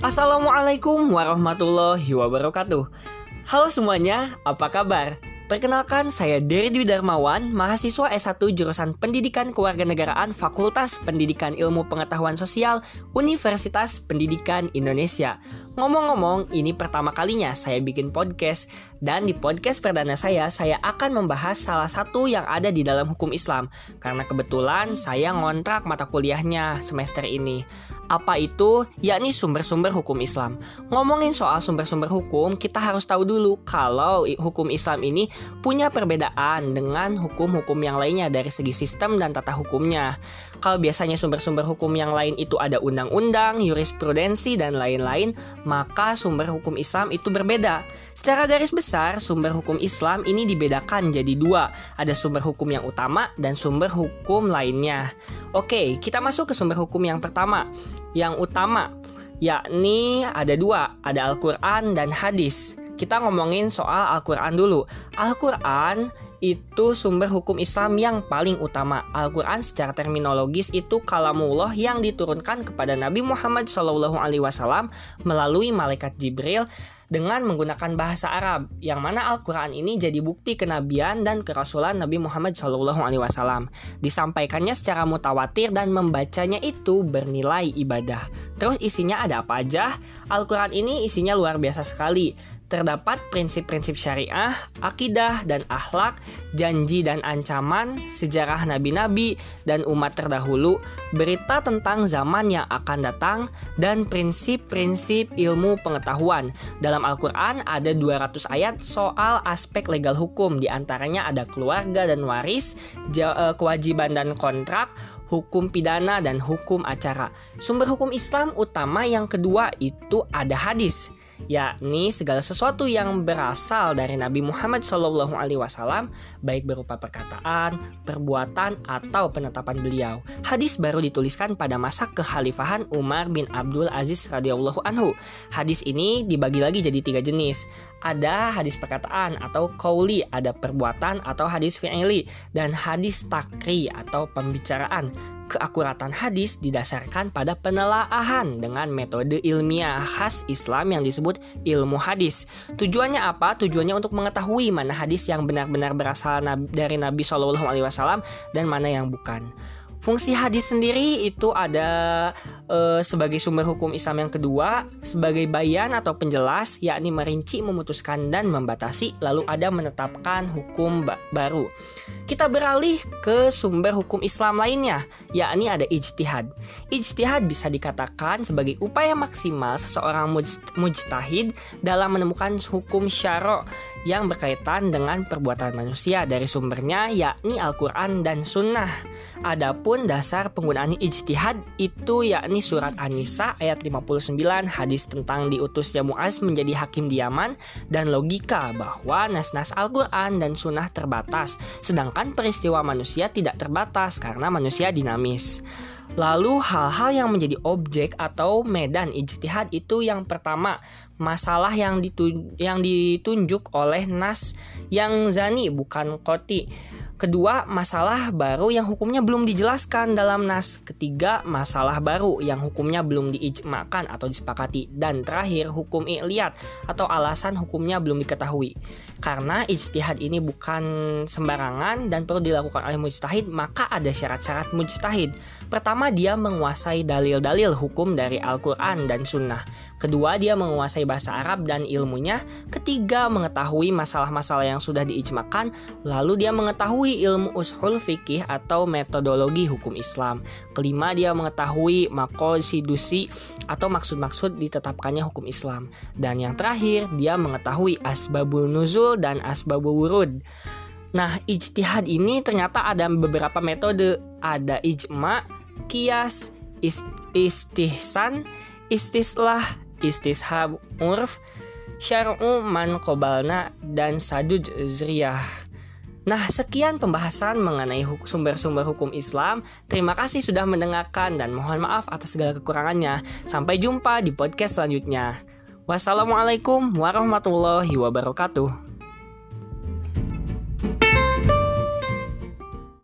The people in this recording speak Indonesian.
Assalamualaikum warahmatullahi wabarakatuh. Halo semuanya, apa kabar? Perkenalkan, saya Dery Dwi Darmawan, mahasiswa S1 jurusan Pendidikan Kewarganegaraan Fakultas Pendidikan Ilmu Pengetahuan Sosial Universitas Pendidikan Indonesia. Ngomong-ngomong, ini pertama kalinya saya bikin podcast dan di podcast perdana saya, saya akan membahas salah satu yang ada di dalam hukum Islam karena kebetulan saya ngontrak mata kuliahnya semester ini. Apa itu? Yakni sumber-sumber hukum Islam. Ngomongin soal sumber-sumber hukum, kita harus tahu dulu kalau hukum Islam ini punya perbedaan dengan hukum-hukum yang lainnya dari segi sistem dan tata hukumnya. Kalau biasanya sumber-sumber hukum yang lain itu ada undang-undang, jurisprudensi, dan lain-lain, maka sumber hukum Islam itu berbeda. Secara garis besar, sumber hukum Islam ini dibedakan jadi dua. Ada sumber hukum yang utama dan sumber hukum lainnya. Oke, kita masuk ke sumber hukum yang pertama yang utama yakni ada dua, ada Al-Quran dan hadis. Kita ngomongin soal Al-Quran dulu. Al-Quran itu sumber hukum Islam yang paling utama. Al-Quran secara terminologis itu kalamullah yang diturunkan kepada Nabi Muhammad SAW melalui malaikat Jibril dengan menggunakan bahasa Arab yang mana Al-Qur'an ini jadi bukti kenabian dan kerasulan Nabi Muhammad SAW. Disampaikannya secara mutawatir dan membacanya itu bernilai ibadah. Terus isinya ada apa aja? Al-Qur'an ini isinya luar biasa sekali terdapat prinsip-prinsip syariah, akidah dan akhlak, janji dan ancaman, sejarah nabi-nabi dan umat terdahulu, berita tentang zaman yang akan datang, dan prinsip-prinsip ilmu pengetahuan. Dalam Al-Quran ada 200 ayat soal aspek legal hukum, di antaranya ada keluarga dan waris, eh, kewajiban dan kontrak, hukum pidana dan hukum acara. Sumber hukum Islam utama yang kedua itu ada hadis yakni segala sesuatu yang berasal dari Nabi Muhammad SAW, baik berupa perkataan, perbuatan, atau penetapan beliau. Hadis baru dituliskan pada masa kekhalifahan Umar bin Abdul Aziz radhiyallahu anhu. Hadis ini dibagi lagi jadi tiga jenis. Ada hadis perkataan atau kauli, ada perbuatan atau hadis fi'ili, dan hadis takri atau pembicaraan keakuratan hadis didasarkan pada penelaahan dengan metode ilmiah khas Islam yang disebut ilmu hadis. Tujuannya apa? Tujuannya untuk mengetahui mana hadis yang benar-benar berasal dari Nabi Shallallahu Alaihi Wasallam dan mana yang bukan. Fungsi hadis sendiri itu ada e, sebagai sumber hukum Islam yang kedua, sebagai bayan atau penjelas, yakni merinci, memutuskan dan membatasi, lalu ada menetapkan hukum ba baru. Kita beralih ke sumber hukum Islam lainnya, yakni ada ijtihad. Ijtihad bisa dikatakan sebagai upaya maksimal seseorang mujtahid dalam menemukan hukum syara yang berkaitan dengan perbuatan manusia dari sumbernya yakni Al-Quran dan Sunnah. Adapun dasar penggunaan ijtihad itu yakni surat An-Nisa ayat 59 hadis tentang diutusnya Muaz menjadi hakim di Yaman dan logika bahwa nas-nas Al-Quran dan Sunnah terbatas sedangkan peristiwa manusia tidak terbatas karena manusia dinamis. Lalu hal-hal yang menjadi objek atau medan ijtihad itu yang pertama masalah yang, ditun yang ditunjuk oleh nas yang zani bukan koti Kedua, masalah baru yang hukumnya belum dijelaskan dalam nas. Ketiga, masalah baru yang hukumnya belum diijmakan atau disepakati. Dan terakhir, hukum i'liat atau alasan hukumnya belum diketahui. Karena ijtihad ini bukan sembarangan dan perlu dilakukan oleh mujtahid, maka ada syarat-syarat mujtahid. Pertama, dia menguasai dalil-dalil hukum dari Al-Quran dan Sunnah. Kedua, dia menguasai bahasa Arab dan ilmunya. Ketiga, mengetahui masalah-masalah yang sudah diijmakan. Lalu dia mengetahui mengetahui ilmu ushul fikih atau metodologi hukum Islam. Kelima, dia mengetahui makosidusi atau maksud-maksud ditetapkannya hukum Islam. Dan yang terakhir, dia mengetahui asbabul nuzul dan asbabul wurud. Nah, ijtihad ini ternyata ada beberapa metode. Ada ijma, kias, istihsan, istislah, istishab urf, syar'u man qobalna, dan saduj zriyah. Nah, sekian pembahasan mengenai sumber-sumber hukum Islam. Terima kasih sudah mendengarkan dan mohon maaf atas segala kekurangannya. Sampai jumpa di podcast selanjutnya. Wassalamualaikum warahmatullahi wabarakatuh.